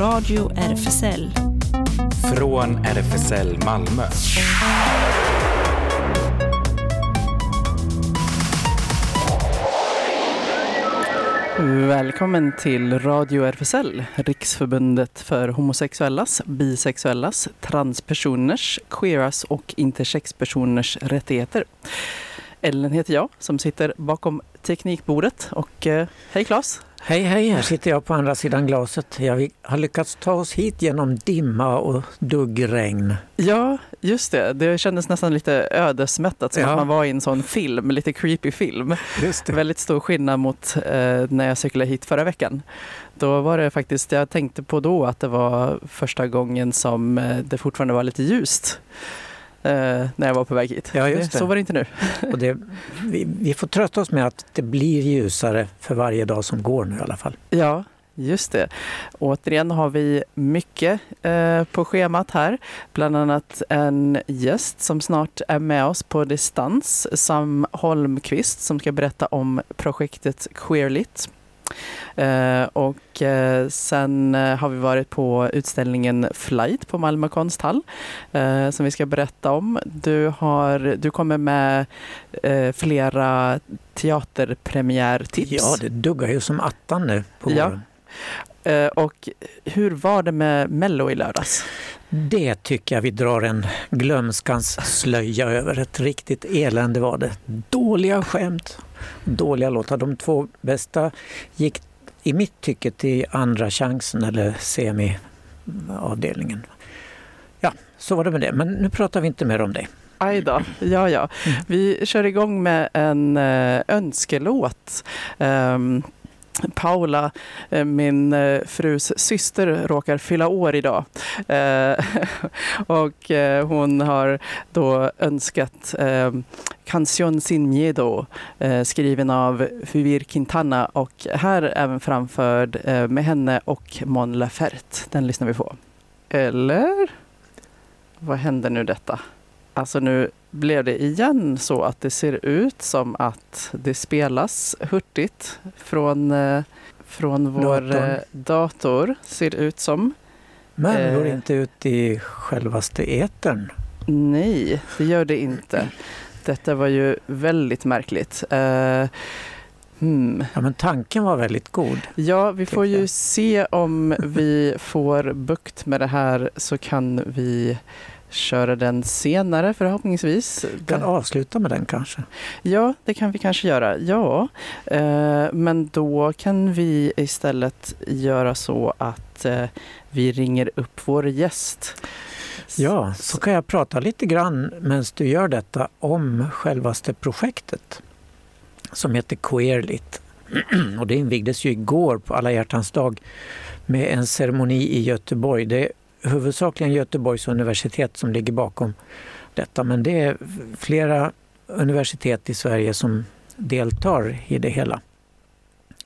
Radio RFSL. Från RFSL Malmö. Välkommen till Radio RFSL, Riksförbundet för homosexuellas, bisexuellas, transpersoners, queeras och intersexpersoners rättigheter. Ellen heter jag som sitter bakom teknikbordet och eh, hej Claes! Hej hej, här sitter jag på andra sidan glaset. Jag har lyckats ta oss hit genom dimma och duggregn. Ja, just det. Det kändes nästan lite ödesmättat som ja. att man var i en sån film, lite creepy film. Just det. Väldigt stor skillnad mot eh, när jag cyklade hit förra veckan. Då var det faktiskt, jag tänkte på då att det var första gången som eh, det fortfarande var lite ljust när jag var på väg hit. Ja, just det. Så var det inte nu. Och det, vi, vi, får trösta oss med att det blir ljusare för varje dag som går nu i alla fall. Ja, Just det. Återigen har vi mycket eh, på schemat här. Bland annat en gäst som snart är med oss på distans, Sam Holmqvist, som ska berätta om projektet Queerlit. Eh, och eh, sen eh, har vi varit på utställningen Flight på Malmö konsthall som vi ska berätta om. Du, har, du kommer med flera teaterpremiärtips. Ja, det duggar ju som attan nu på våren. Ja. Och hur var det med Mello i lördags? Det tycker jag vi drar en glömskans slöja över. Ett riktigt elände var det. Dåliga skämt, dåliga låtar. De två bästa gick i mitt tycke till andra chansen eller semi-avdelningen. Ja, så var det med det. Men nu pratar vi inte mer om det. Aj då. Ja, ja. Mm. Vi kör igång med en eh, önskelåt. Um, Paula, eh, min eh, frus syster, råkar fylla år idag. Eh, och eh, hon har då önskat Canción sin miedo skriven av Fuvir Quintana och här även framförd med henne och Mon Laferte. Den lyssnar vi på. Eller? Vad händer nu detta? Alltså nu blev det igen så att det ser ut som att det spelas hurtigt från, eh, från vår Datorn. Eh, dator, ser det ut som. Men går eh, inte ut i självaste etern? Nej, det gör det inte. Detta var ju väldigt märkligt. Eh, Hmm. Ja, men tanken var väldigt god. Ja, vi får ju se om vi får bukt med det här så kan vi köra den senare förhoppningsvis. Vi kan avsluta med den kanske? Ja, det kan vi kanske göra. Ja, eh, men då kan vi istället göra så att eh, vi ringer upp vår gäst. Ja, så kan jag prata lite grann medan du gör detta om självaste projektet som heter Queerlit. Och det invigdes ju igår på alla hjärtans dag med en ceremoni i Göteborg. Det huvudsakligen Göteborgs universitet som ligger bakom detta men det är flera universitet i Sverige som deltar i det hela.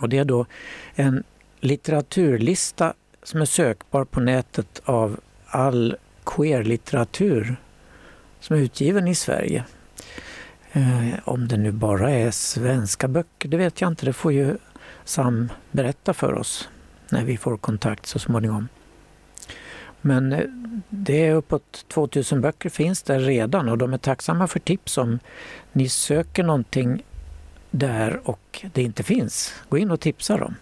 Och det är då en litteraturlista som är sökbar på nätet av all queer-litteratur som är utgiven i Sverige. Eh, om det nu bara är svenska böcker, det vet jag inte. Det får ju Sam berätta för oss när vi får kontakt så småningom. Men eh, det är uppåt 2000 böcker finns där redan och de är tacksamma för tips om ni söker någonting där och det inte finns. Gå in och tipsa dem.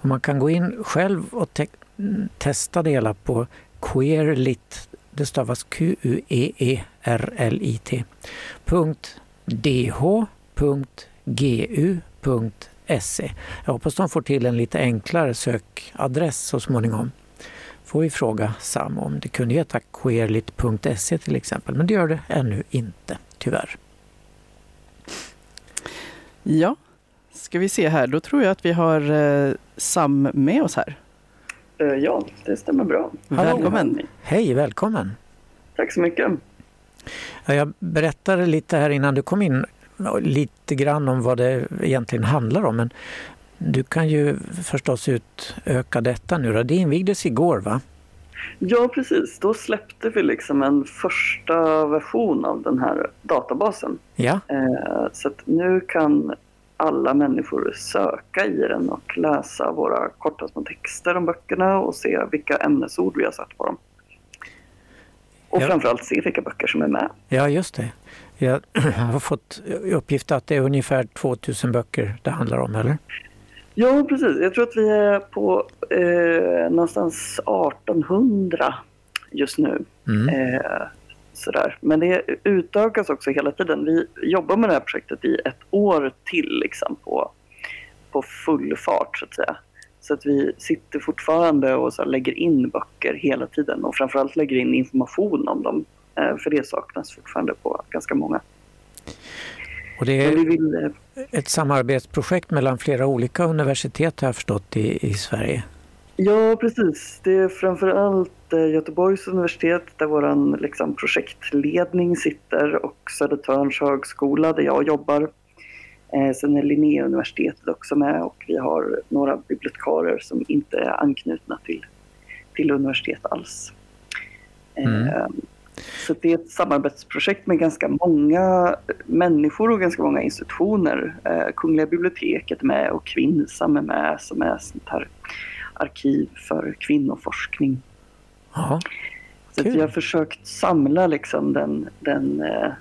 Och man kan gå in själv och te mm, testa det hela på queerlit, det stavas Q-U-E-E-R-L-I-T, dh.gu.se. Jag hoppas de får till en lite enklare sökadress så småningom får vi fråga Sam om det kunde heta queerlit.se till exempel, men det gör det ännu inte, tyvärr. Ja, ska vi se här. Då tror jag att vi har eh, Sam med oss här. Eh, ja, det stämmer bra. Välkommen! Hej, välkommen! Tack så mycket! Jag berättade lite här innan du kom in lite grann om vad det egentligen handlar om. Men du kan ju förstås utöka detta nu då. Det invigdes igår va? Ja precis, då släppte vi liksom en första version av den här databasen. Ja. Eh, så att nu kan alla människor söka i den och läsa våra korta små texter om böckerna och se vilka ämnesord vi har satt på dem. Och Ja. framförallt se vilka böcker som är med. Ja, just det. Jag har fått uppgift att det är ungefär 2000 böcker det handlar om, eller? Ja, precis. Jag tror att vi är på eh, någonstans 1800 just nu. Mm. Eh, sådär. Men det utökas också hela tiden. Vi jobbar med det här projektet i ett år till liksom, på, på full fart så att säga. Så att vi sitter fortfarande och så lägger in böcker hela tiden och framförallt lägger in information om dem. Eh, för det saknas fortfarande på ganska många. Och det är vill, eh, ett samarbetsprojekt mellan flera olika universitet har jag förstått i, i Sverige. Ja, precis. Det är framförallt eh, Göteborgs universitet där vår liksom, projektledning sitter och Södertörns högskola där jag jobbar. Eh, sen är Linnéuniversitetet också med och vi har några bibliotekarier som inte är anknutna till, till universitet alls. Mm. Så det är ett samarbetsprojekt med ganska många människor och ganska många institutioner. Eh, Kungliga biblioteket är med och Kvinnsam är med som är sånt här arkiv för kvinnoforskning. Ja, Så vi har försökt samla liksom den, den, eh,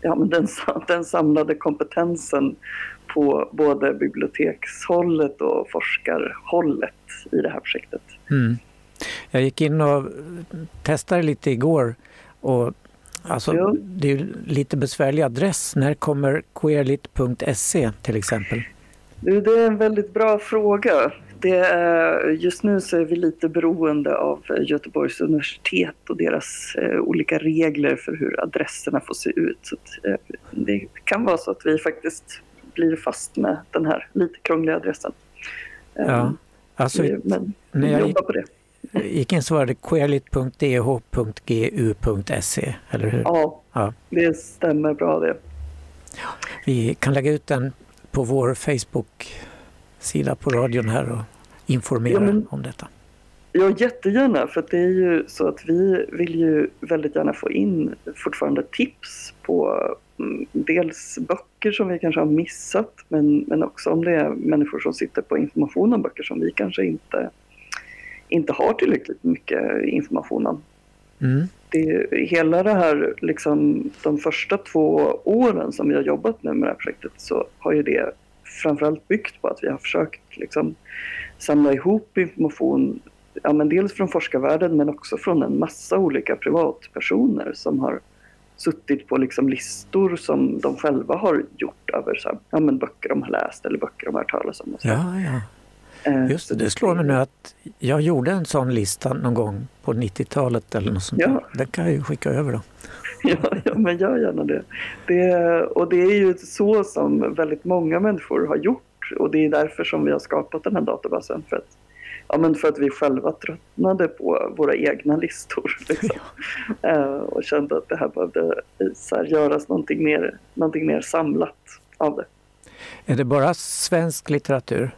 ja, men den, den samlade kompetensen på både bibliotekshållet och forskarhållet i det här projektet. Mm. Jag gick in och testade lite igår. Och alltså. Det är lite besvärlig adress. När kommer queerlit.se till exempel? Det är en väldigt bra fråga. Det är, just nu så är vi lite beroende av Göteborgs universitet och deras eh, olika regler för hur adresserna får se ut. Så eh, det kan vara så att vi faktiskt blir fast med den här lite krångliga adressen. Eh, Ja. Alltså, vi- men vi jobbar på det. Var det queerlit.dh.gu.se, eller hur? Ja, Ja. det stämmer bra det. Vi kan lägga ut den på vår Facebook-sida på radion här och informera Ja, men- om detta. Ja, jättegärna. För det är ju så att vi vill ju väldigt gärna få in fortfarande tips på mm, dels böcker som vi kanske har missat men, men också om det är människor som sitter på information om böcker som vi kanske inte, inte har tillräckligt mycket information om. Mm. Det, hela det här, liksom, de första två åren som vi har jobbat nu med det här projektet så har ju det framförallt byggt på att vi har försökt liksom, samla ihop information ja, men dels från forskarvärlden men också från en massa olika privatpersoner som har suttit på liksom listor som de själva har gjort över så här, ja, men böcker de har läst eller böcker de har hört talas om. Och så. Ja, ja. Eh, Just det, det slår mig nu att jag gjorde en sån lista någon gång på 90-talet eller något sånt Ja. Den kan jag ju skicka över då. Ja, ja, men gör gärna det. det. Och det är ju så som väldigt många människor har gjort och det är därför som vi har skapat den här databasen. För att, ja, men för att vi själva tröttnade på våra egna listor. Liksom. Eh, och kände att det här behövde eh, så här, göras någonting mer, någonting mer samlat av det. Är det bara svensk litteratur?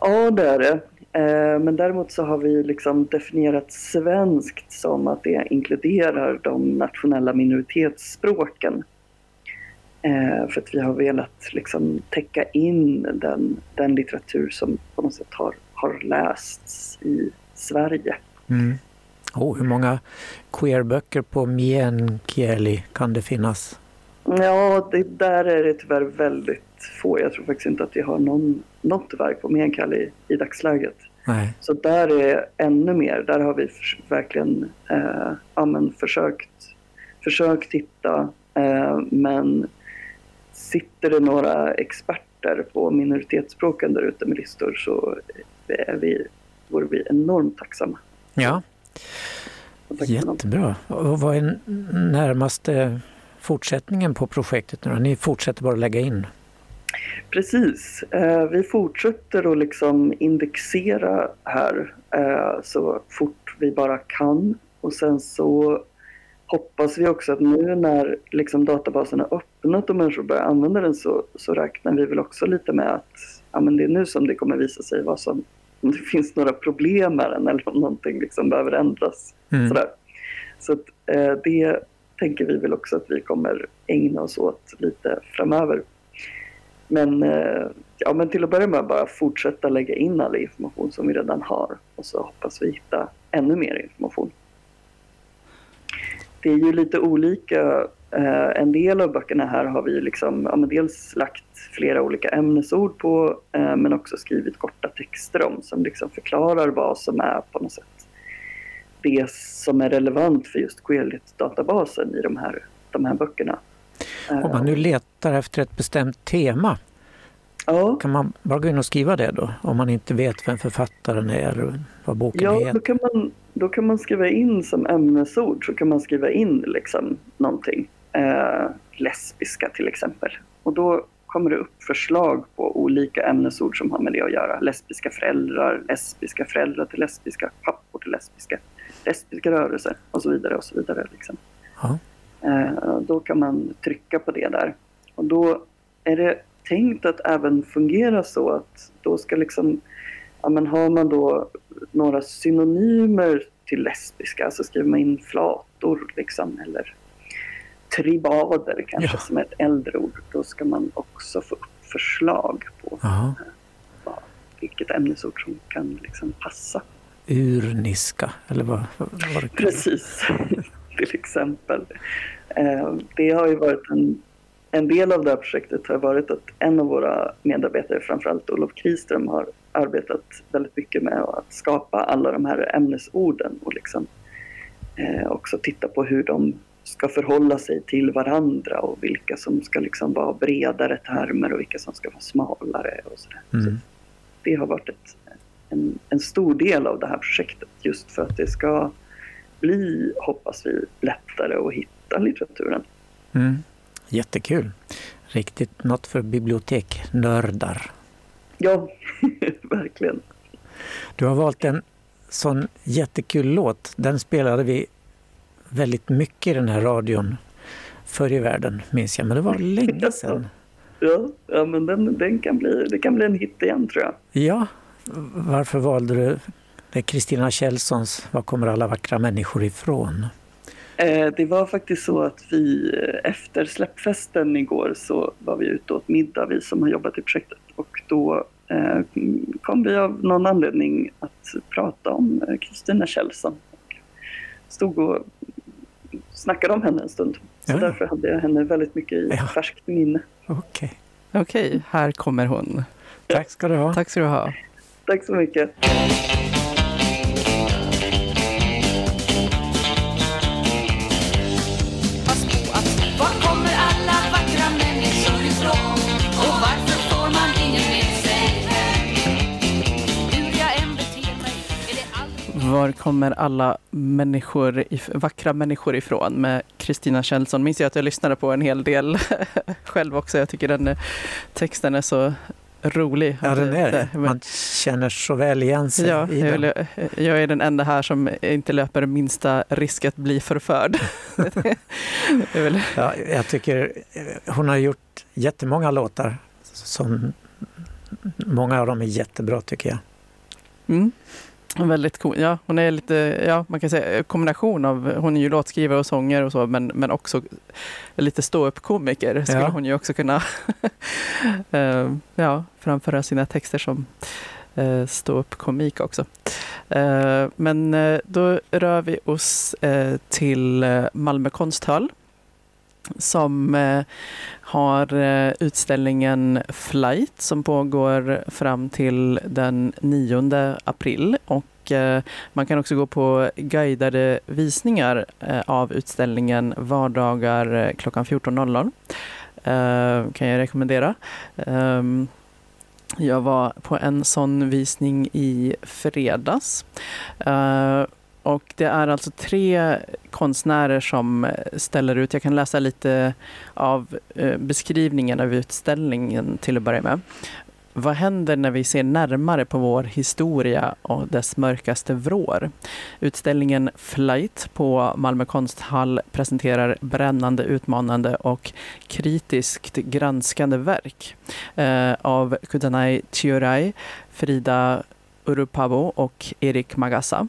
Ja, det är det. Eh, Men däremot så har vi liksom definierat svenskt som att det inkluderar de nationella minoritetsspråken. Eh, För att vi har velat liksom täcka in den, den litteratur som på något sätt har, har lästs i Sverige. Mm. Oh, hur många queerböcker på meänkieli kan det finnas? Ja, det, där är det tyvärr väldigt få. Jag tror faktiskt inte att vi har någon, något verk på meänkieli i, i dagsläget. Nej. Så där är ännu mer. Där har vi förs- verkligen eh, ja, försökt, försökt hitta. Eh, men sitter det några experter på minoritetsspråken där ute med listor så är vi, vore vi enormt tacksamma. Ja, för jättebra. Och vad är närmaste fortsättningen på projektet nu? Ni fortsätter bara lägga in? Precis. Eh, vi fortsätter att liksom indexera här eh, så fort vi bara kan. Och sen så hoppas vi också att nu när liksom databasen har öppnat och människor börjar använda den så, så räknar vi väl också lite med att ja, men det är nu som det kommer visa sig vad som, om det finns några problem med den eller om någonting liksom behöver ändras. Mm. Sådär. Så att, eh, det tänker vi väl också att vi kommer ägna oss åt lite framöver. Men, eh, ja, men till att börja med bara fortsätta lägga in all information som vi redan har och så hoppas vi hitta ännu mer information. Det är ju lite olika. Eh, en del av böckerna här har vi liksom, ja, men dels lagt flera olika ämnesord på eh, men också skrivit korta texter om som liksom förklarar vad som är på något sätt det som är relevant för just Queerlit-databasen i de här, de här böckerna. Om man nu letar efter ett bestämt tema, ja. kan man bara gå in och skriva det då? Om man inte vet vem författaren är eller vad boken ja, heter? Då kan, man, då kan man skriva in som ämnesord så kan man skriva in liksom någonting. Eh, lesbiska till exempel. Och då kommer det upp förslag på olika ämnesord som har med det att göra. Lesbiska föräldrar, lesbiska föräldrar till lesbiska, pappor till lesbiska, lesbiska rörelser och så vidare. och så vidare. Liksom. Ja. Eh, då kan man trycka på det där. Och då är det tänkt att även fungera så att då ska liksom, ja men har man då några synonymer till lesbiska så skriver man in flator liksom eller tribader kanske ja. som är ett äldre ord. Då ska man också få upp förslag på Aha. vad, vilket ämnesord som kan liksom passa. Urniska eller vad, vad det? Precis, till exempel. Eh, det har ju varit en, en del av det här projektet har varit att en av våra medarbetare, framförallt Olof Kriström, har arbetat väldigt mycket med att skapa alla de här ämnesorden och liksom eh, också titta på hur de ska förhålla sig till varandra och vilka som ska liksom vara bredare termer och vilka som ska vara smalare. Och så, mm. så det har varit ett, en, en, stor del av det här projektet just för att det ska bli, hoppas vi, lättare att hitta litteraturen. Mm. Jättekul! Riktigt något för biblioteknördar. Ja, verkligen. Du har valt en sån jättekul låt. Den spelade vi väldigt mycket i den här radion förr i världen, minns jag. Men det var länge sedan. Ja, ja men den, den kan bli, det kan bli en hit igen tror jag. Ja, varför valde du det Kristina Kjellsons Var kommer alla vackra människor ifrån? Eh, det var faktiskt så att vi eh, efter släppfesten igår så var vi ute åt middag, vi som har jobbat i projektet. Och då eh, kom vi av någon anledning att prata om Kristina Kjellson. Stod och snackade om henne en stund. Så ja. därför hade jag henne väldigt mycket i ja. färskt minne. Okej. Okay. Okej, här kommer hon. Tack ska du ha. Tack ska du ha. Tack så mycket. Var kommer alla människor, vackra människor ifrån med Kristina Kjellson? Minns jag att jag lyssnade på en hel del själv också. Jag tycker den texten är så rolig. Ja, den är det. Man känner så väl igen sig ja, i den. Jag, jag är den enda här som inte löper minsta risk att bli förförd. ja, jag tycker hon har gjort jättemånga låtar. Som, många av dem är jättebra tycker jag. Mm. Väldigt cool. Ja, hon är lite, ja, man kan säga kombination av, hon är ju låtskrivare och sångare och så, men, men också lite ståuppkomiker skulle ja. hon ju också kunna uh, ja, framföra sina texter som uh, ståuppkomik också. Uh, men då rör vi oss till Malmö konsthall som eh, har eh, utställningen Flight som pågår fram till den 9 april. Och eh, man kan också gå på guidade visningar av utställningen vardagar klockan 14.00. kan jag rekommendera. Ehm, jag var på en sån visning i fredags. Och det är alltså tre konstnärer som eh, ställer ut. Jag kan läsa lite av eh, beskrivningen av utställningen till att börja med. Vad händer när vi ser närmare på vår historia och dess mörkaste vrår? Utställningen Flight på Malmö konsthall presenterar brännande, utmanande och kritiskt granskande verk eh, av Kudanai Chiurai, Frida Urupavo och Erik Magassa.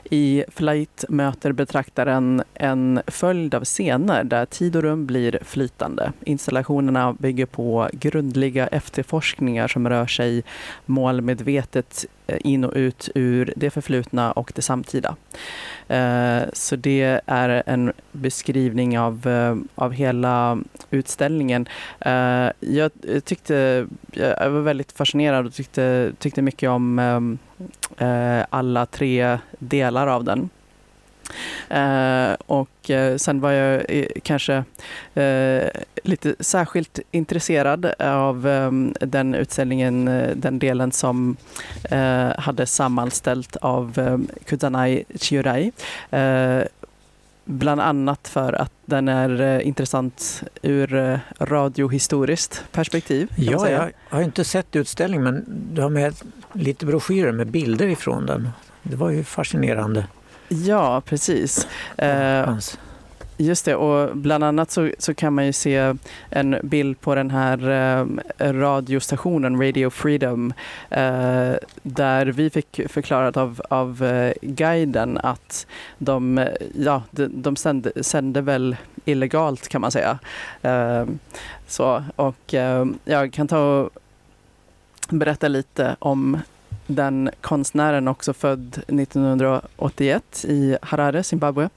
I Flight möter betraktaren en följd av scener där tid och rum blir flytande. Installationerna bygger på grundliga efterforskningar som rör sig målmedvetet eh, in och ut ur det förflutna och det samtida. Eh, så det är en beskrivning av, eh, av hela utställningen. Jag tyckte, jag var väldigt fascinerad och tyckte, tyckte mycket om alla tre delar av den. Eh, och eh, sen var jag eh, kanske lite särskilt intresserad av eh, den utställningen, den delen som hade sammanställt av eh, Kutanai Chiurai. Bland annat för att den är intressant ur radiohistoriskt perspektiv. Ja, jag har inte sett utställningen men du har med lite broschyrer med bilder ifrån den. Det var ju fascinerande. Ja, precis. Eh, just det, och bland annat så, så, kan man ju se en bild på den här eh, radiostationen Radio Freedom eh, där vi fick förklarat av, av eh, guiden att de, ja, de, de sände, sände väl illegalt kan man säga. Eh, så, och eh, jag kan ta och berätta lite om den konstnären, också född 1981 i Harare, Zimbabwe.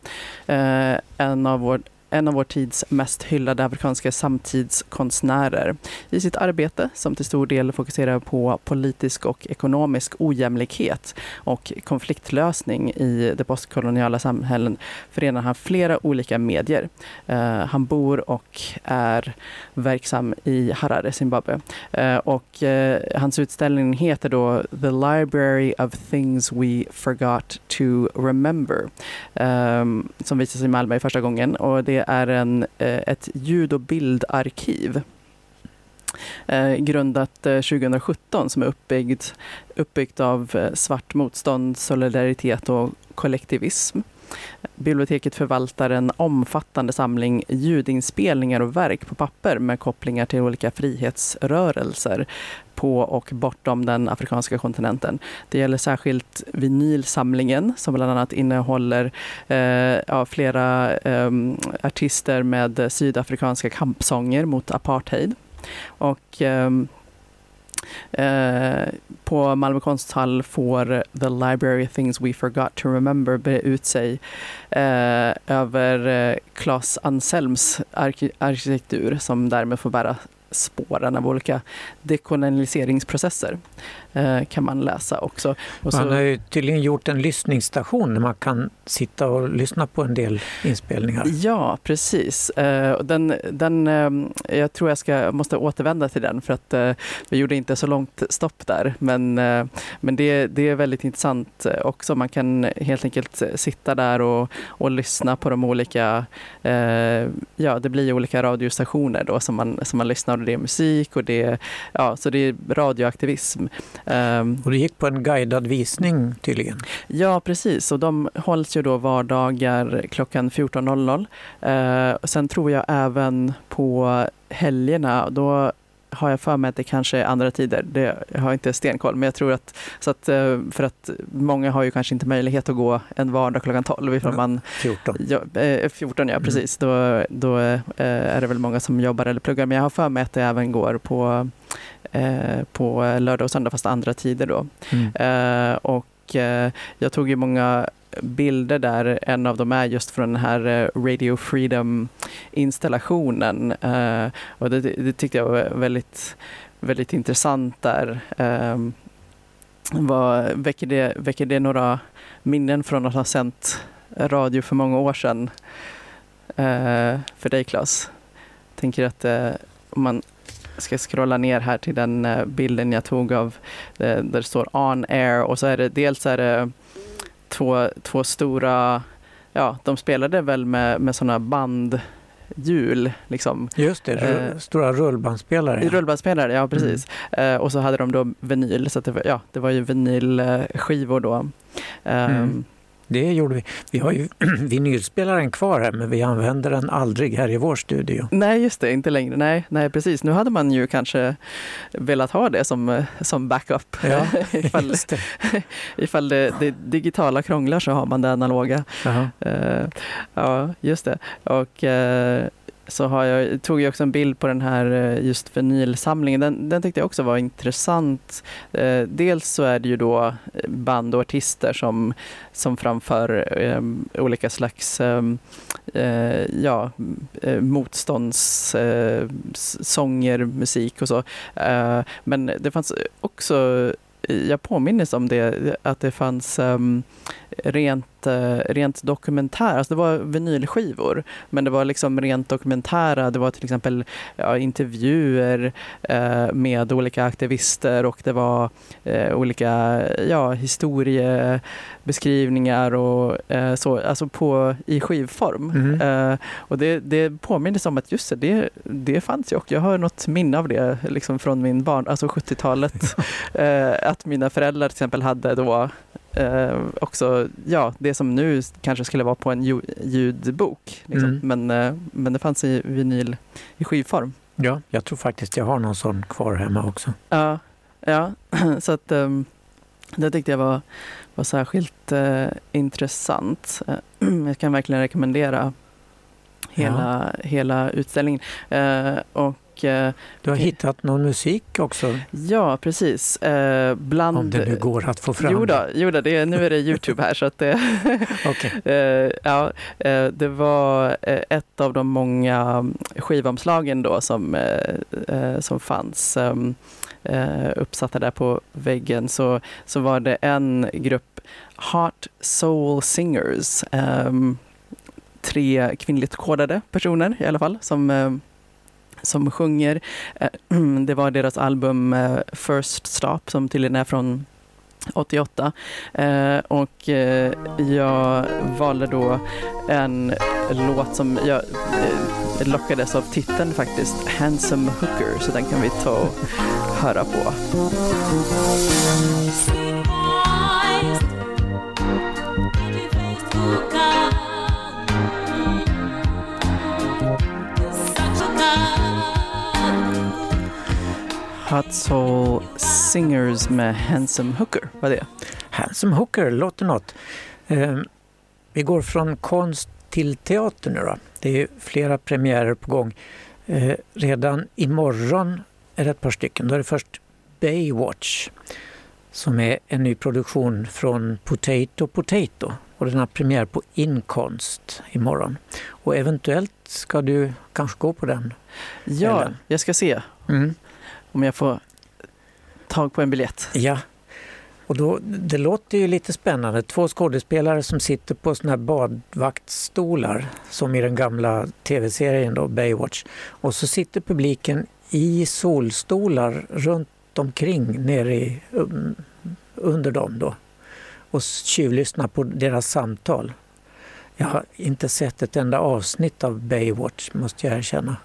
Eh, en av vår en av vår tids mest hyllade afrikanska samtidskonstnärer i sitt arbete som till stor del fokuserar på politisk och ekonomisk ojämlikhet och konfliktlösning i de postkoloniala samhällen förenar han flera olika medier. Uh, han bor och är verksam i Harare, Zimbabwe. Uh, och uh, hans utställning heter då The Library of Things We Forgot to Remember um, som visas i Malmö första gången. Och det är en, eh, ett ljud och bildarkiv eh, grundat eh, 2017 som är uppbyggt, uppbyggt av eh, svart motstånd, solidaritet och kollektivism. Biblioteket förvaltar en omfattande samling ljudinspelningar och verk på papper med kopplingar till olika frihetsrörelser på och bortom den afrikanska kontinenten. Det gäller särskilt vinylsamlingen som bland annat innehåller eh, ja, flera eh, artister med sydafrikanska kampsånger mot apartheid. Och, eh, Eh, på Malmö konsthall får The Library Things We Forgot to Remember bre ut sig eh, över eh, Claes Anselms arkitektur som därmed får bära spåren av olika dekolonialiseringsprocesser. eh, kan man läsa också. Och man har ju tydligen gjort en lyssningsstation där man kan sitta och lyssna på en del inspelningar. Ja, precis. Eh, den, den, eh, jag tror jag ska, måste återvända till den för att vi gjorde inte så långt stopp där. Men, men det, det är väldigt intressant också. Man kan helt enkelt sitta där och, och lyssna på de olika, ja det blir olika radiostationer då som man, som man lyssnar och det är musik och det, ja, så det är radioaktivism. Um, och du gick på en guidad visning tydligen? Ja, precis. Och de hålls ju då vardagar klockan 14.00. Uh, sen tror jag även på helgerna, då har jag för mig att det kanske är andra tider. Det jag har inte stenkoll, men jag tror att, så att eh, för att många har ju kanske inte möjlighet att gå en vardag klockan 12 ifall man... 14. Ja, 14 ja, mm. precis. Då, då är det väl många som jobbar eller pluggar, men jag har för mig att det även går på på lördag och söndag fast andra tider då. Mm. och jag tog ju många bilder där. En av dem är just från den här eh, Radio Freedom installationen. Eh, och det, det, tyckte jag var väldigt, väldigt intressant där. Ehm, vad, väcker, det, väcker det några minnen från att ha sänt radio för många år sedan eh, för dig Claes? Tänker att om man ska scrolla ner här till den bilden jag tog av där det står on air och så är det dels är det två, två stora, ja de spelade väl med, med sådana bandhjul. Liksom. Just det, eh, stora rullbandspelare. Ja. Rullbandspelare, ja precis. Mm. Eh, och så hade de då vinyl, så det, var, ja, det var ju vinylskivor då. Mm. Det gjorde vi. Vi har ju vinylspelaren kvar här men vi använder den aldrig här i vår studio. Nej, just det, inte längre. Nej, nej, precis. Nu hade man ju kanske velat ha det som, som backup. Ja, ifall, det. ifall det, det digitala krånglar så har man det analoga. Eh, ja, just det. Och eh, så har jag, tog jag också en bild på den här eh, just vinylsamlingen. Den, den tyckte jag också var intressant. Eh, dels så är det ju då eh, band och artister som, som framför eh, olika slags ehm, eh, ja, eh, motståndssånger, eh, musik och så. Eh, men det fanns också jag påminner om det, att det fanns um, rent, rent dokumentär, alltså det var vinylskivor, men det var liksom rent dokumentära, det var till exempel ja, intervjuer uh, med olika aktivister och det var uh, olika ja, historiebeskrivningar och så, alltså på, i skivform. Mm. och det, det påminner om att just det, det, det fanns ju och jag har något minne av det liksom från min barn, alltså 70-talet att mina föräldrar till exempel hade då eh, också, ja, det som nu kanske skulle vara på en ju, ljudbok. Liksom. Mm. Men, eh, men det fanns i vinyl i skivform. Ja, jag tror faktiskt jag har någon sån kvar hemma också. Ja, ja. så att um, det tyckte jag var, var särskilt uh, intressant. Uh, jag kan verkligen rekommendera hela, hela utställningen. Uh, och du har hittat någon musik också? Ja, precis. Eh, bland... Om det nu går att få fram. Jo, då, jo då, det, nu är det Youtube här. så att det, okay. eh, ja, eh, det var ett av de många skivomslagen då som, eh, som fanns ehm, uppsatta där på väggen. Så, så var det en grupp Heart Soul Singers. Ehm, tre kvinnligt kodade personer i alla fall som som sjunger. Eh, det var deras album eh, First Stop som tydligen är från 88 eh, och jag valde då en låt som jag lockades av titeln faktiskt, Handsome Hooker, så den kan vi ta och höra på. Hot Soul Singers med Handsome Hooker. Vad är det? Handsome Hooker låter något. Eh, vi går från konst till teater nu då. Det är flera premiärer på gång. Eh, redan imorgon är det ett par stycken. Då är det först Baywatch som är en ny produktion från Potato Potato. Och den har premiär på Inkonst imorgon. Och eventuellt ska du kanske gå på den? Ja, eller? jag ska se. Mm om jag får tag på en biljett. Ja, och då, det låter ju lite spännande. Två skådespelare som sitter på såna här badvaktstolar som i den gamla tv-serien då, Baywatch. Och så sitter publiken i solstolar runt omkring nere i, um, under dem då och tjuvlyssnar på deras samtal. Jag har inte sett ett enda avsnitt av Baywatch måste jag erkänna.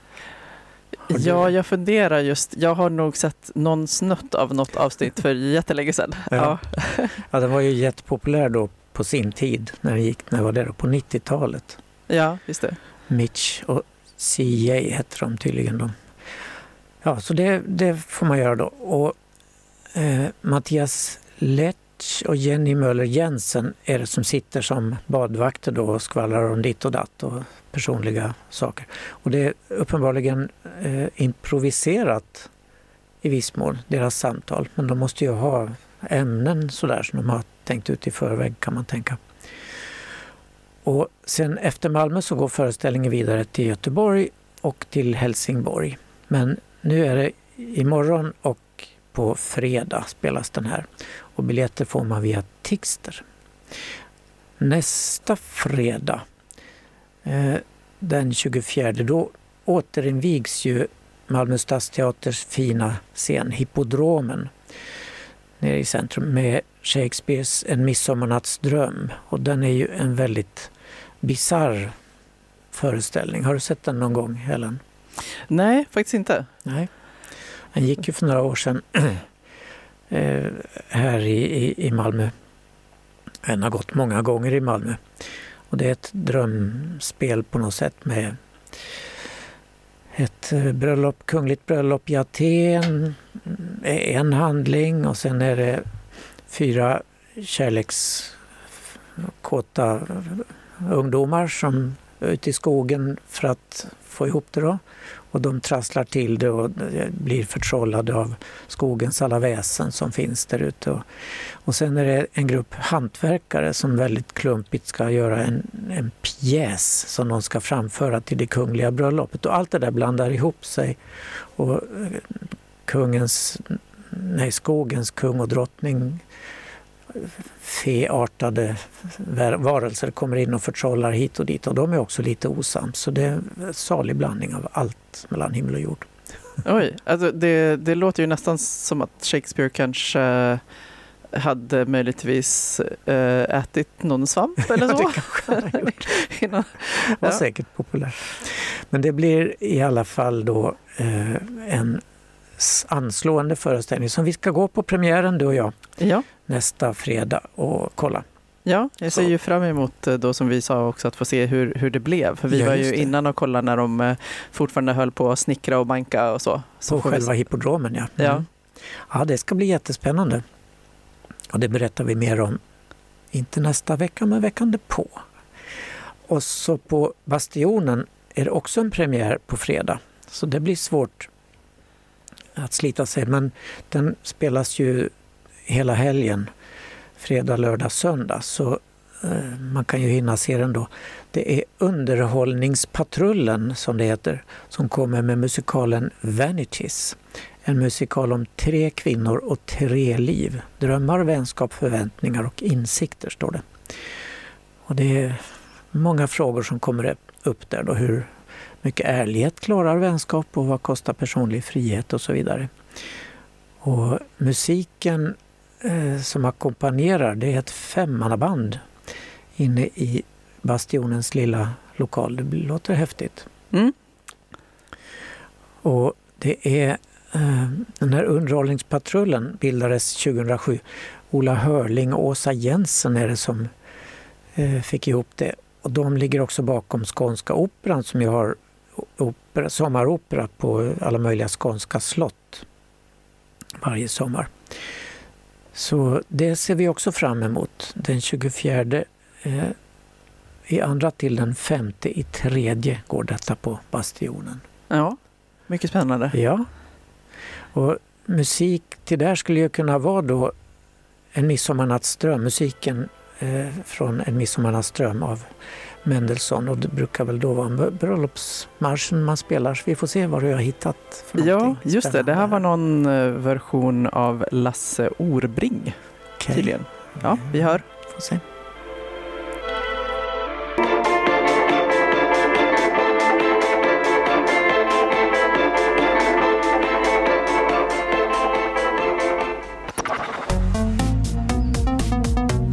Ja, jag funderar just. Jag har nog sett någon snutt av något avsnitt för jättelänge sedan. Ja. Ja. ja, den var ju jättepopulär då på sin tid när det gick, när det var där på 90-talet. Ja, just det. Mitch och CJ hette de tydligen. Då. Ja, så det, det får man göra då. Och eh, Mattias Letch och Jenny Möller Jensen är det som sitter som badvakter då och skvallrar om ditt och datt och personliga saker. Och det är uppenbarligen eh, improviserat i viss mån, deras samtal. Men de måste ju ha ämnen sådär som de har tänkt ut i förväg kan man tänka. Och sen efter Malmö så går föreställningen vidare till Göteborg och till Helsingborg. Men nu är det imorgon och på fredag spelas den här. Och biljetter får man via Tixter. Nästa fredag Eh, den 24 då återinvigs ju Malmö stadsteaters fina scen Hippodromen nere i centrum med Shakespeares En midsommarnattsdröm. Och den är ju en väldigt bizarr föreställning. Har du sett den någon gång, Helen? Nej, faktiskt inte. Nej. Den gick ju för några år sedan Eh, här i, i, i Malmö. Den har gått många gånger i Malmö. Och det är ett drömspel på något sätt med ett eh, bröllop, kungligt bröllop i Aten, eh, en handling och sen är det fyra kärlekskåta ungdomar som ute i skogen för att få ihop det. Då. Och de trasslar till det och blir förtrollade av skogens alla väsen som finns där ute. Och, sen är det en grupp hantverkare som väldigt klumpigt ska göra en, en pjäs som de ska framföra till det kungliga bröllopet. Och allt det där blandar ihop sig. Och eh, kungens, nej, skogens kung och drottning feartade varelser kommer in och förtrollar hit och dit och de är också lite osams. Så det är en salig blandning av allt mellan himmel och jord. Oj, alltså det, det låter ju nästan som att Shakespeare kanske hade möjligtvis äh, ätit någon svamp eller så. det kanske han gjort. det var säkert populärt. Men det blir i alla fall då eh, en anslående föreställning som vi ska gå på premiären du och jag ja. nästa fredag och kolla. Ja, jag ser ju fram emot eh, då som vi sa också att få se hur, hur det blev. För vi ja, var ju innan och kollade när de eh, fortfarande höll på att snickra och banka och så. så på själva vi... hippodromen ja. Mm. ja. Ja, det ska bli jättespännande. Och det berättar vi mer om, inte nästa vecka, men veckan på. Och så på Bastionen är det också en premiär på fredag. Så det blir svårt att slita sig. Men den spelas ju hela helgen, fredag, lördag, söndag. Så eh, man kan ju hinna se den då. Det är Underhållningspatrullen, som det heter, som kommer med musikalen Vanities. En musikal om tre kvinnor och tre liv. Drömmar, vänskap, förväntningar och insikter, står det. Och det är många frågor som kommer upp där. Då, hur mycket ärlighet klarar vänskap och vad kostar personlig frihet och så vidare. Och musiken eh, som ackompanjerar det är ett femmannaband inne i Bastionens lilla lokal. Det låter häftigt. Mm. Och det är eh, den här underhållningspatrullen bildades 2007. Ola Hörling och Åsa Jensen är det som eh, fick ihop det. Och de ligger också bakom Skånska Operan som ju har opera, sommaropera på alla möjliga skånska slott varje sommar. Så det ser vi också fram emot. Den 24 eh, i andra till den femte i tredje går detta på Bastionen. Ja, mycket spännande. Ja. Och musik till där skulle ju kunna vara då En midsommarnattsdröm, musiken eh, från En midsommarnattsdröm av Mendelssohn och det brukar väl då vara bröllopsmarschen man spelar. Så vi får se vad du har hittat. För ja, just det. Det här var någon eh, version av Lasse Orbring. Okay. Tydligen. Ja, vi hör. Får se.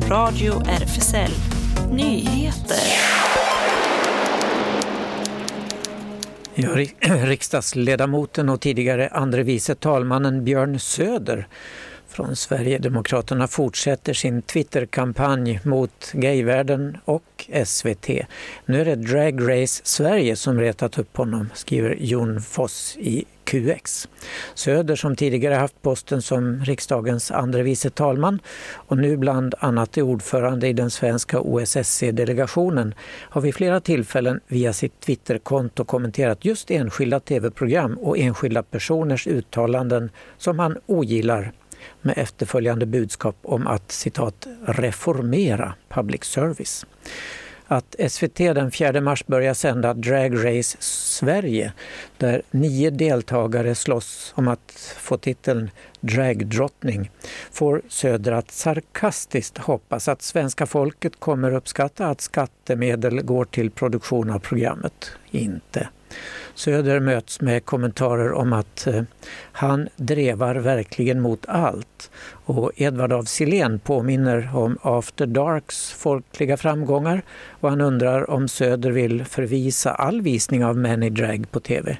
Radio RFSL Nyheter. Ja, riksdagsledamoten och tidigare andre vice talmannen Björn Söder från Sverigedemokraterna fortsätter sin Twitterkampanj mot gayvärlden och SVT. Nu är det Drag Race Sverige som retat upp honom, skriver Jon Foss i QX. Söder som tidigare haft posten som riksdagens andre vice talman och nu bland annat är ordförande i den svenska OSSE-delegationen har vid flera tillfällen via sitt Twitterkonto kommenterat just enskilda tv-program och enskilda personers uttalanden som han ogillar med efterföljande budskap om att citat reformera public service att SVT den 4 mars börjar sända Drag Race Sverige där nio deltagare slåss om att få titeln dragdrottning får Söder att sarkastiskt hoppas att svenska folket kommer uppskatta att skattemedel går till produktion av programmet. Inte. Söder möts med kommentarer om att eh, han drevar verkligen mot allt. Och Edvard af Sillén påminner om After Darks folkliga framgångar och han undrar om Söder vill förvisa all visning av Many drag på tv.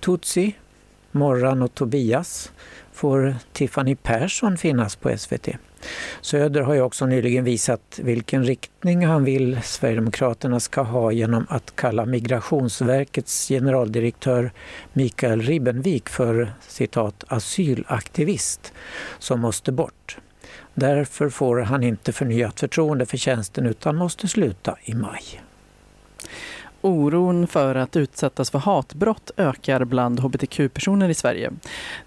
Tutsi, Morran och Tobias får Tiffany Persson finnas på SVT. Söder har ju också nyligen visat vilken riktning han vill Sverigedemokraterna ska ha genom att kalla Migrationsverkets generaldirektör Mikael Ribbenvik för citat asylaktivist som måste bort. Därför får han inte förnyat förtroende för tjänsten utan måste sluta i maj. Oron för att utsättas för hatbrott ökar bland hbtq-personer i Sverige.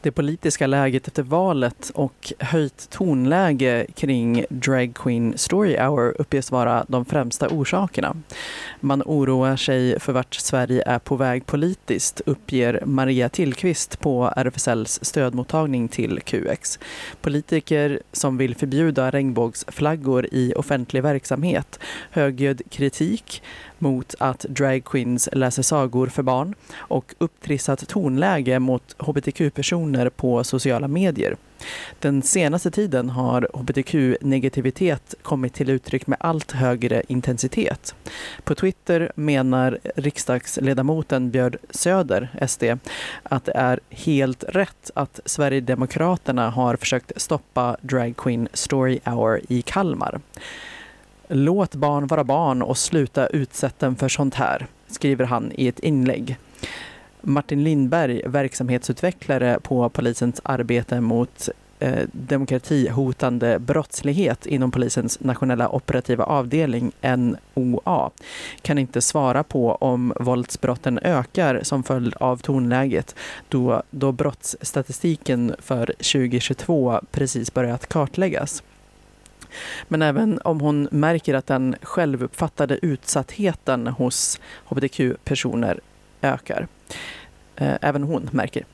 Det politiska läget efter valet och höjt tonläge kring Drag Queen Story Hour uppges vara de främsta orsakerna. Man oroar sig för vart Sverige är på väg politiskt, uppger Maria Tillqvist på RFSLs stödmottagning till QX. Politiker som vill förbjuda regnbågsflaggor i offentlig verksamhet, högljudd kritik mot att dragqueens läser sagor för barn och upptrissat tonläge mot hbtq-personer på sociala medier. Den senaste tiden har hbtq-negativitet kommit till uttryck med allt högre intensitet. På Twitter menar riksdagsledamoten Björn Söder, SD, att det är helt rätt att Sverigedemokraterna har försökt stoppa Drag Queen Story Hour i Kalmar. Låt barn vara barn och sluta utsätta dem för sånt här, skriver han i ett inlägg. Martin Lindberg, verksamhetsutvecklare på polisens arbete mot eh, demokratihotande brottslighet inom polisens nationella operativa avdelning NOA kan inte svara på om våldsbrotten ökar som följd av tonläget då, då brottsstatistiken för 2022 precis börjat kartläggas. Men även om hon märker att den självuppfattade utsattheten hos hbtq-personer ökar. Eh, även hon märker.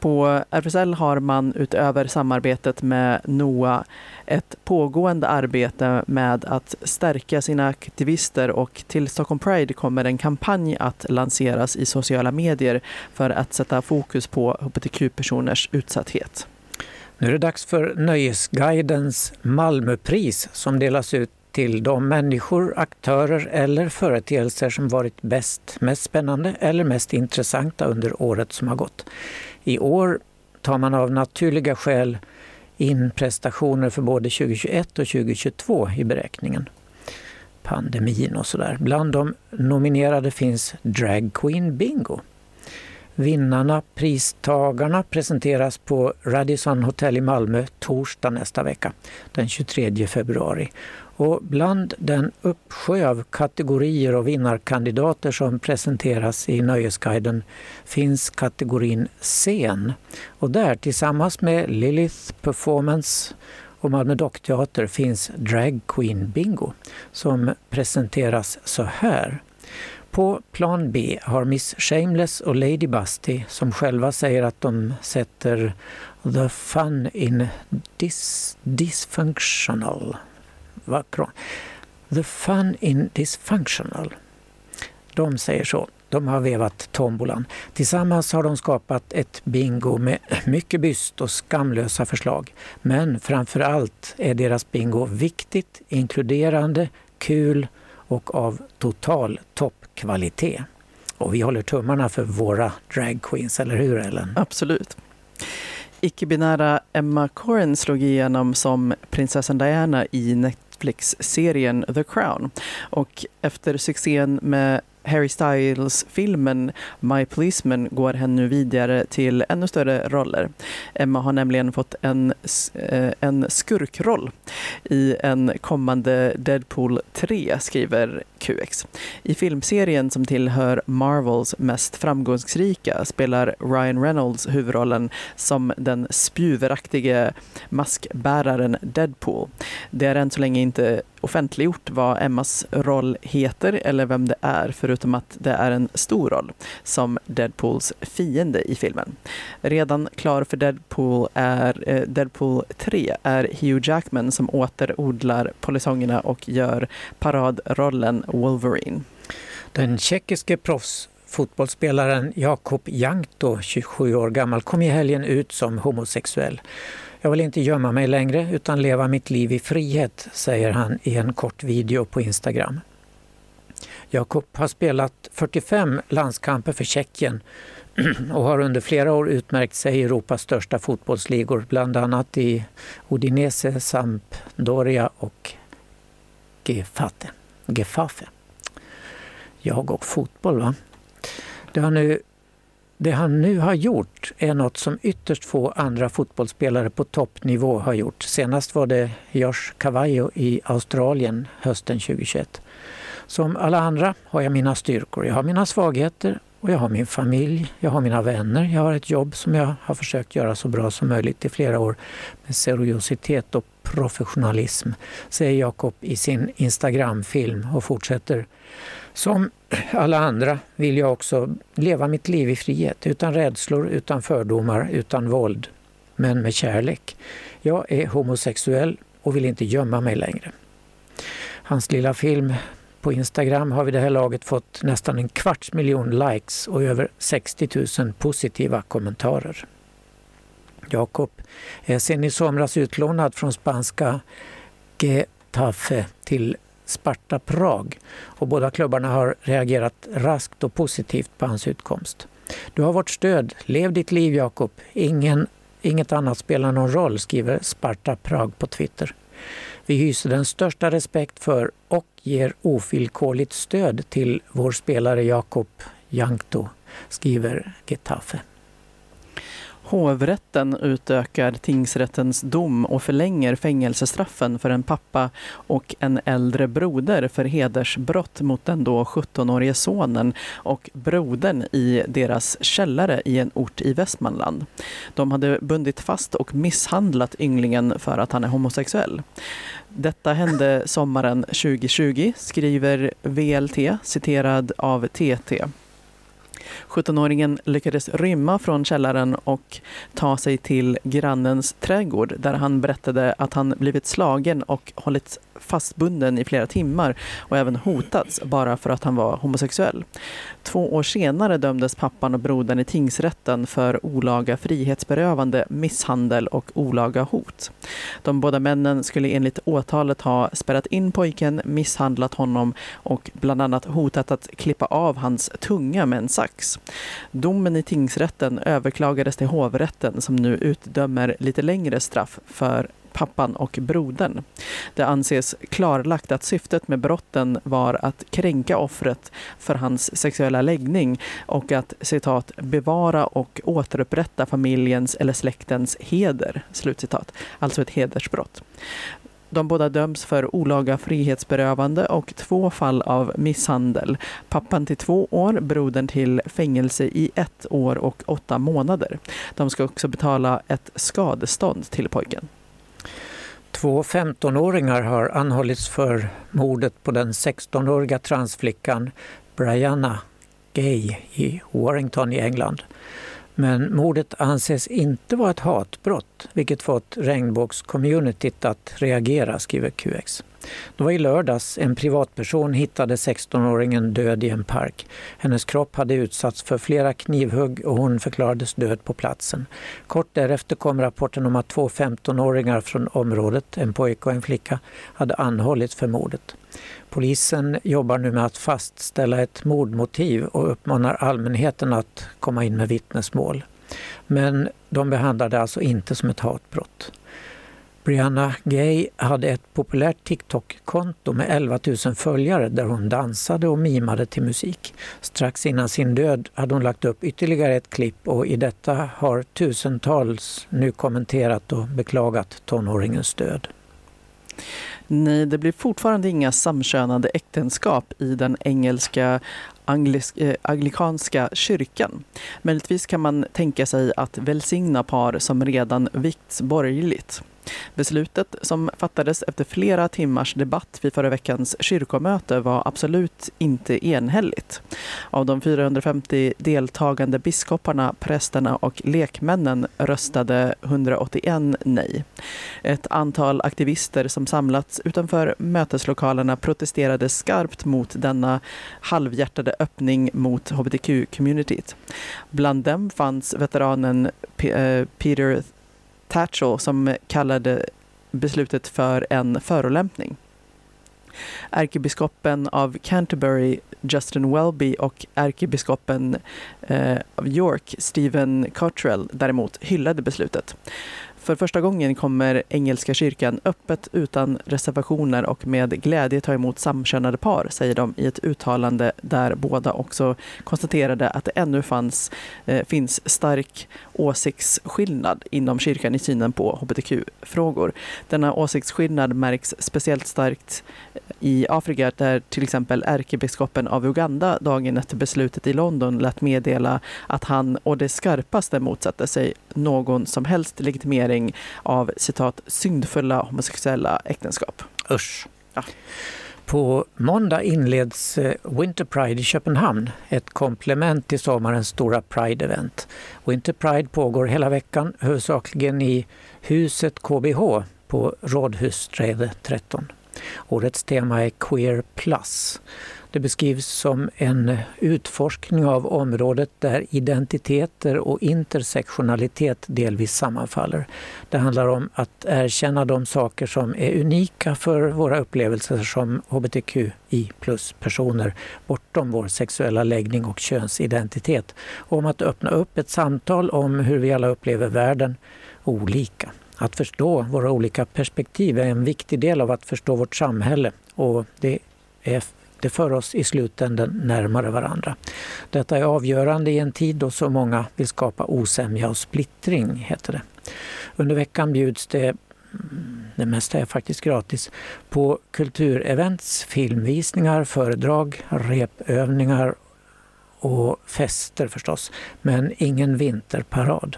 På RFSL har man utöver samarbetet med NOA ett pågående arbete med att stärka sina aktivister och till Stockholm Pride kommer en kampanj att lanseras i sociala medier för att sätta fokus på hbtq-personers utsatthet. Nu är det dags för Nöjesguidens Malmöpris som delas ut till de människor, aktörer eller företeelser som varit bäst, mest spännande eller mest intressanta under året som har gått. I år tar man av naturliga skäl in prestationer för både 2021 och 2022 i beräkningen. Pandemin och sådär. Bland de nominerade finns Drag Queen Bingo Vinnarna, pristagarna, presenteras på Radisson Hotel i Malmö torsdag nästa vecka, den 23 februari. Och bland den uppsjö av kategorier och vinnarkandidater som presenteras i Nöjesguiden finns kategorin scen. Och där tillsammans med Lilith Performance och Malmö Dockteater finns Drag Queen Bingo som presenteras så här. På plan B har Miss Shameless och Lady Busty som själva säger att de sätter the fun in dis dysfunctional. The fun in dysfunctional. De säger så. De har vevat tombolan. Tillsammans har de skapat ett bingo med mycket byst och skamlösa förslag. Men framför allt är deras bingo viktigt, inkluderande, kul och av total topp kvalitet. Och vi håller tummarna för våra dragqueens, eller hur Ellen? Absolut. Icke-binära Emma Corrin slog igenom som prinsessan Diana i Netflix-serien The Crown. Och efter succén med Harry Styles-filmen My Policeman går hen nu vidare till ännu större roller. Emma har nämligen fått en, eh, en skurkroll i en kommande Deadpool 3, skriver QX. I filmserien som tillhör Marvels mest framgångsrika spelar Ryan Reynolds huvudrollen som den spjuveraktige maskbäraren Deadpool. Det är än så länge inte offentliggjort vad Emmas roll heter eller vem det är förutom att det är en stor roll som Deadpools fiende i filmen. Redan klar för Deadpool, är, eh, Deadpool 3 är Hugh Jackman som återodlar polisongerna och gör paradrollen Wolverine. Den tjeckiske proffsfotbollsspelaren Jakob Jankto, 27 år gammal, kom i helgen ut som homosexuell. Jag vill inte gömma mig längre utan leva mitt liv i frihet, säger han i en kort video på Instagram. Jakob har spelat 45 landskamper för Tjeckien och har under flera år utmärkt sig i Europas största fotbollsligor, bland annat i Udinese, Sampdoria och Gefate. Gefafe. Jag och fotboll, va? Det, han nu, det han nu har gjort är något som ytterst få andra fotbollsspelare på toppnivå har gjort. Senast var det Josh Cavallo i Australien hösten 2021. Som alla andra har jag mina styrkor. Jag har mina svagheter och jag har min familj, jag har mina vänner, jag har ett jobb som jag har försökt göra så bra som möjligt i flera år med seriositet och professionalism, säger Jakob i sin Instagramfilm och fortsätter. Som alla andra vill jag också leva mitt liv i frihet, utan rädslor, utan fördomar, utan våld, men med kärlek. Jag är homosexuell och vill inte gömma mig längre. Hans lilla film på Instagram har vi det här laget fått nästan en kvarts miljon likes och över 60 000 positiva kommentarer. Jakob eh, är sen i somras utlånad från spanska Getafe till Sparta Prag och båda klubbarna har reagerat raskt och positivt på hans utkomst. Du har vårt stöd. Lev ditt liv Jakob. Ingen, inget annat spelar någon roll, skriver Sparta Prag på Twitter. Vi hyser den största respekt för och ger ovillkorligt stöd till vår spelare Jakob Jankto, skriver Getafe. Hovrätten utökar tingsrättens dom och förlänger fängelsestraffen för en pappa och en äldre broder för hedersbrott mot den då 17-årige sonen och brodern i deras källare i en ort i Västmanland. De hade bundit fast och misshandlat ynglingen för att han är homosexuell. Detta hände sommaren 2020, skriver VLT, citerad av TT. 17-åringen lyckades rymma från källaren och ta sig till grannens trädgård där han berättade att han blivit slagen och hållits fastbunden i flera timmar och även hotats bara för att han var homosexuell. Två år senare dömdes pappan och brodern i tingsrätten för olaga frihetsberövande, misshandel och olaga hot. De båda männen skulle enligt åtalet ha spärrat in pojken, misshandlat honom och bland annat hotat att klippa av hans tunga med en sax. Domen i tingsrätten överklagades till hovrätten som nu utdömer lite längre straff för pappan och brodern. Det anses klarlagt att syftet med brotten var att kränka offret för hans sexuella läggning och att citat bevara och återupprätta familjens eller släktens heder. Slutcitat. Alltså ett hedersbrott. De båda döms för olaga frihetsberövande och två fall av misshandel. Pappan till två år, brodern till fängelse i ett år och åtta månader. De ska också betala ett skadestånd till pojken. Två 15-åringar har anhållits för mordet på den 16-åriga transflickan Brianna Gay i Warrington i England. Men mordet anses inte vara ett hatbrott, vilket fått regnbågscommunityt att reagera, skriver QX. Det var i lördags en privatperson hittade 16-åringen död i en park. Hennes kropp hade utsatts för flera knivhugg och hon förklarades död på platsen. Kort därefter kom rapporten om att två 15-åringar från området, en pojke och en flicka, hade anhållits för mordet. Polisen jobbar nu med att fastställa ett mordmotiv och uppmanar allmänheten att komma in med vittnesmål. Men de behandlar det alltså inte som ett hatbrott. Brianna Gay hade ett populärt TikTok-konto med 11 000 följare där hon dansade och mimade till musik. Strax innan sin död hade hon lagt upp ytterligare ett klipp och i detta har tusentals nu kommenterat och beklagat tonåringens död. Nej, det blir fortfarande inga samkönade äktenskap i den engelska eh, anglikanska kyrkan. Möjligtvis kan man tänka sig att välsigna par som redan vikts borgerligt. Beslutet som fattades efter flera timmars debatt vid förra veckans kyrkomöte var absolut inte enhälligt. Av de 450 deltagande biskoparna, prästerna och lekmännen röstade 181 nej. Ett antal aktivister som samlats utanför möteslokalerna protesterade skarpt mot denna halvhjärtade öppning mot hbtq-communityt. Bland dem fanns veteranen eh, Peter Thatcher som kallade beslutet för en förolämpning. Ärkebiskopen av Canterbury, Justin Welby och ärkebiskopen eh, av York, Stephen Cottrell, däremot hyllade beslutet. För första gången kommer Engelska kyrkan öppet utan reservationer och med glädje ta emot samkönade par, säger de i ett uttalande där båda också konstaterade att det ännu fanns, eh, finns stark åsiktsskillnad inom kyrkan i synen på hbtq-frågor. Denna åsiktsskillnad märks speciellt starkt eh, i Afrika där till exempel ärkebiskopen av Uganda dagen efter beslutet i London lät meddela att han och det skarpaste motsatte sig någon som helst legitimering av citat syndfulla homosexuella äktenskap. Usch. Ja. På måndag inleds eh, Winter Pride i Köpenhamn, ett komplement till sommarens stora Pride-event. Winter Pride pågår hela veckan, huvudsakligen i huset KBH på Rådhussträde 13. Årets tema är Queer Plus. Det beskrivs som en utforskning av området där identiteter och intersektionalitet delvis sammanfaller. Det handlar om att erkänna de saker som är unika för våra upplevelser som hbtqi plus-personer bortom vår sexuella läggning och könsidentitet. Och om att öppna upp ett samtal om hur vi alla upplever världen olika. Att förstå våra olika perspektiv är en viktig del av att förstå vårt samhälle och det, är, det för oss i slutändan närmare varandra. Detta är avgörande i en tid då så många vill skapa osämja och splittring, heter det. Under veckan bjuds det det mesta är faktiskt gratis, på kulturevents, filmvisningar, föredrag, repövningar och fester förstås, men ingen vinterparad.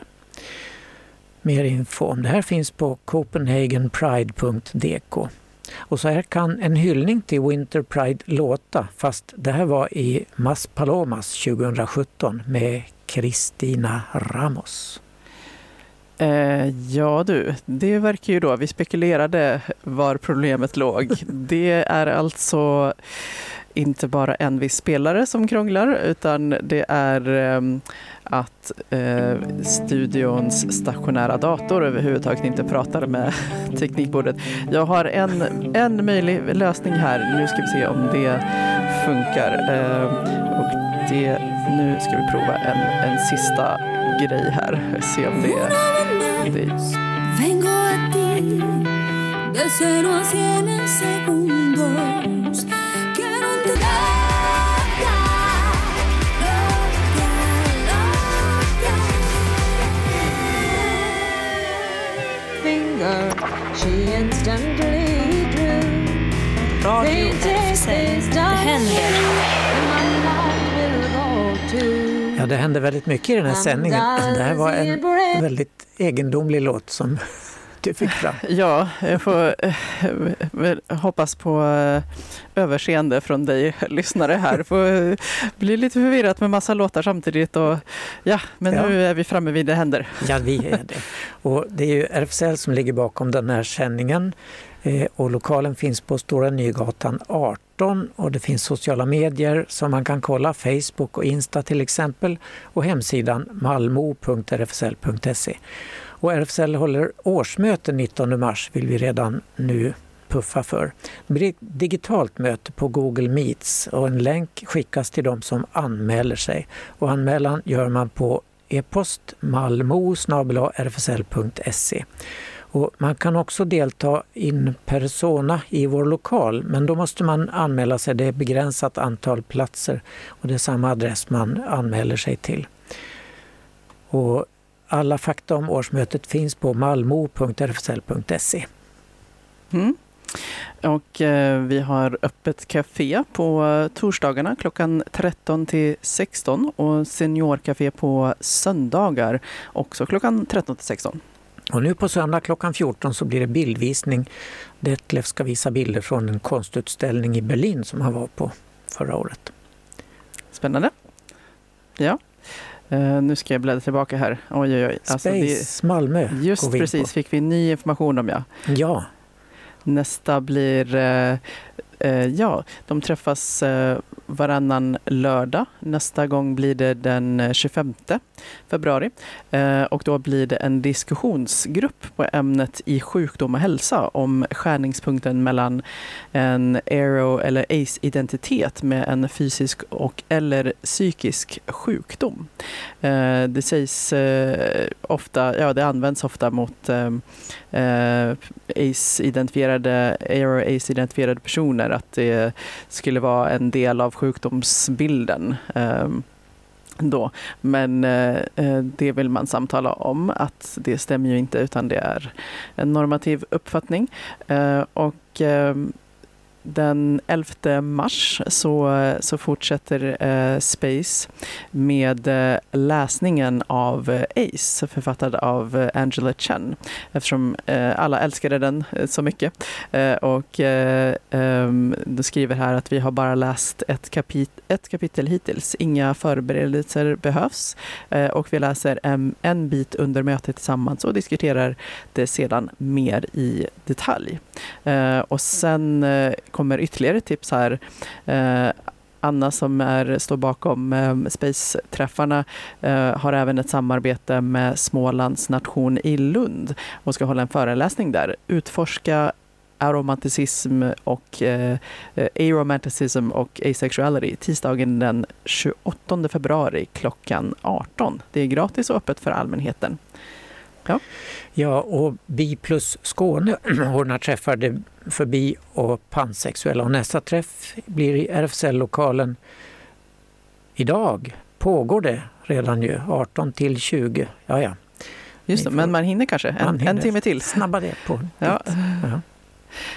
Mer info om det här finns på copenhagenpride.dk. Och så här kan en hyllning till Winter Pride låta, fast det här var i Mas Palomas 2017 med Kristina Ramos. Eh, ja du, det verkar ju då, vi spekulerade var problemet låg. Det är alltså inte bara en viss spelare som krånglar utan det är eh, att eh, studions stationära dator överhuvudtaget inte pratar med teknikbordet. Jag har en, en möjlig lösning här. Nu ska vi se om det funkar. Eh, och det, nu ska vi prova en, en sista grej här. Se om det, det Vengo a ti cero a cien en segundo. Finger, she instantly drew. Radio RFSL. Det händer. My heart will go to. Ja, det hände väldigt mycket i den här sändningen. Det här var en väldigt egendomlig låt som du fick fram. Ja, jag får eh, väl hoppas på eh, överseende från dig lyssnare här. Det får eh, bli lite förvirrat med massa låtar samtidigt. Och, ja, men Ja. nu är vi framme vid det händer. Ja, vi är det. Och det är ju RFSL som ligger bakom den här sändningen. Eh, Och lokalen finns på Stora Nygatan 18 och det finns sociala medier som man kan kolla, Facebook och Insta till exempel och hemsidan malmo.rfsl.se. Och RFSL håller årsmöte 19 mars vill vi redan nu puffa för. Det blir ett digitalt möte på Google Meets och en länk skickas till de som anmäler sig. Och anmälan gör man på e-post malmo rfsl.se. Och man kan också delta in persona i vår lokal men då måste man anmäla sig. Det är begränsat antal platser och det är samma adress man anmäler sig till. Och alla fakta om årsmötet finns på malmo.rfsl.se. Mm. Och eh, vi har öppet café på eh, torsdagarna klockan 13 till 16 och seniorcafé på söndagar också klockan 13 till 16. Och nu på söndag klockan 14 så blir det bildvisning. Detlef ska visa bilder från en konstutställning i Berlin som han var på förra året. Spännande. Ja. Eh, nu ska jag bläddra tillbaka här. Oj, oj, oj. Alltså, Space Malmö det, just vi in precis på. fick vi ny information om ja. Ja, Nästa blir eh, Eh, ja, de träffas eh, varannan lördag. Nästa gång blir det den eh, 25 februari. Eh, och då blir det en diskussionsgrupp på ämnet i sjukdom och hälsa om skärningspunkten mellan en aero eller ACE-identitet med en fysisk och eller psykisk sjukdom. Eh, det sägs eh, ofta, ja det används ofta mot eh, eh ACE-identifierade, aero ACE-identifierade personer att det skulle vara en del av sjukdomsbilden. Ehm, då. Men eh, eh, det vill man samtala om att det stämmer ju inte utan det är en normativ uppfattning. Eh, och eh, den 11 mars så, så fortsätter eh, Space med eh, läsningen av eh, Ace, författad av eh, Angela Chen, eftersom eh, alla älskade den eh, så mycket. Eh, och eh, ehm, skriver här att vi har bara läst ett, kapit ett kapitel hittills. Inga förberedelser behövs eh, och vi läser en, en bit under mötet tillsammans och diskuterar det sedan mer i detalj. Eh, och sen eh, kommer ytterligare tips här. Eh, Anna som är, står bakom eh, Space-träffarna eh, har även ett samarbete med Smålands nation i Lund och ska hålla en föreläsning där. Utforska aromanticism och eh, eh, aromanticism och asexuality tisdagen den 28 februari klockan 18. Det är gratis och öppet för allmänheten. Ja, och Bi plus Skåne ordnar träffar för bi och pansexuella och nästa träff blir i RFSL-lokalen idag. Pågår det redan ju, 18 till 20. Ja, ja, Just det, Ni men får- man hinner kanske en, hinner. en timme till. snabba det på. Ja. Ja.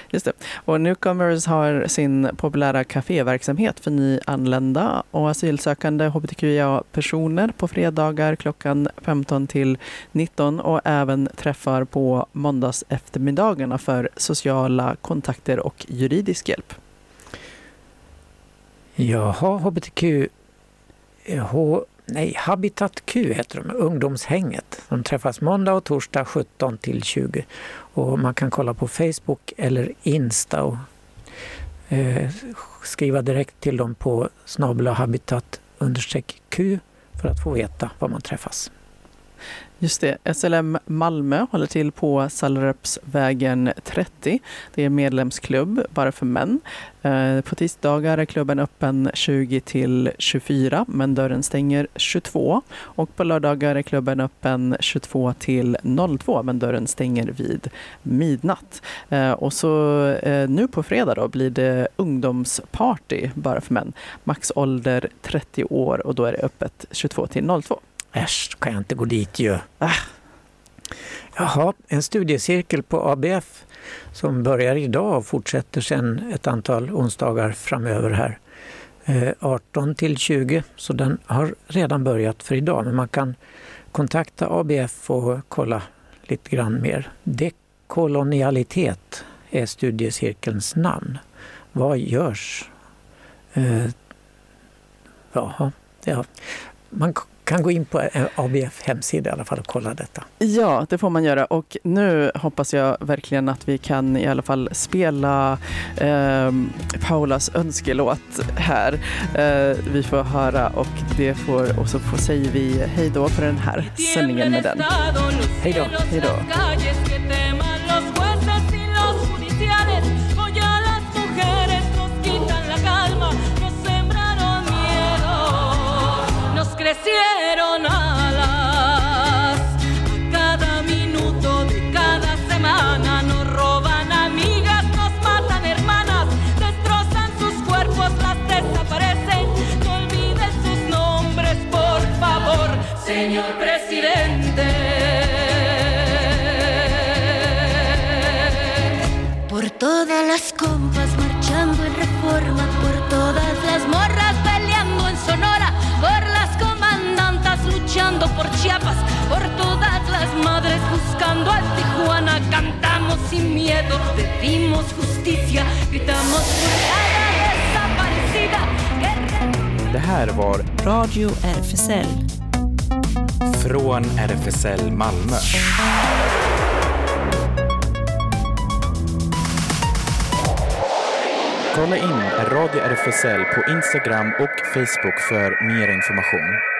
Just det. Och Newcomers har sin populära kaféverksamhet för nyanlända och asylsökande hbtqia-personer på fredagar klockan 15 till 19 och även träffar på måndags eftermiddagarna för sociala kontakter och juridisk hjälp. Jaha, HBTQ... H, nej, Habitat Q heter de, ungdomshänget. De träffas måndag och torsdag 17 till 20. Och man kan kolla på Facebook eller Insta och eh, skriva direkt till dem på snabel habitat understreck Q för att få veta var man träffas. Just det, SLM Malmö håller till på Sallerupsvägen 30. Det är medlemsklubb bara för män. Eh, på tisdagar är klubben öppen 20 till 24 men dörren stänger 22. Och på lördagar är klubben öppen 22 till 02 men dörren stänger vid midnatt. Eh, och så eh, nu på fredag då blir det ungdomsparty bara för män. Maxålder 30 år och då är det öppet 22 till 02. Äsch, kan jag inte gå dit ju. Ah. Jaha, en studiecirkel på ABF som börjar idag och fortsätter sedan ett antal onsdagar framöver här. Eh, 18 till 20, så den har redan börjat för idag. Men man kan kontakta ABF och kolla lite grann mer. Dekolonialitet är studiecirkelns namn. Vad görs? Eh, jaha, ja. Man kan gå in på eh, ABF hemsida i alla fall och kolla detta. Ja, det får man göra. Och nu hoppas jag verkligen att vi kan i alla fall spela eh, Paulas önskelåt här. Eh, vi får höra och det får, och så får, säger vi hej då på den här sändningen med den. Hej då. Hej då. Crecieron alas cada minuto de cada semana. Nos roban amigas, nos matan hermanas, destrozan sus cuerpos, las desaparecen. No olviden sus nombres, por favor, señor Chiapas, por todas las madres buscando a Tijuana, cantamos sin miedo, pedimos justicia, gritamos por cada desaparecida. Det här var Radio RFSL. från RFSL Malmö. Kolla in Radio RFSL på Instagram och Facebook för mer information.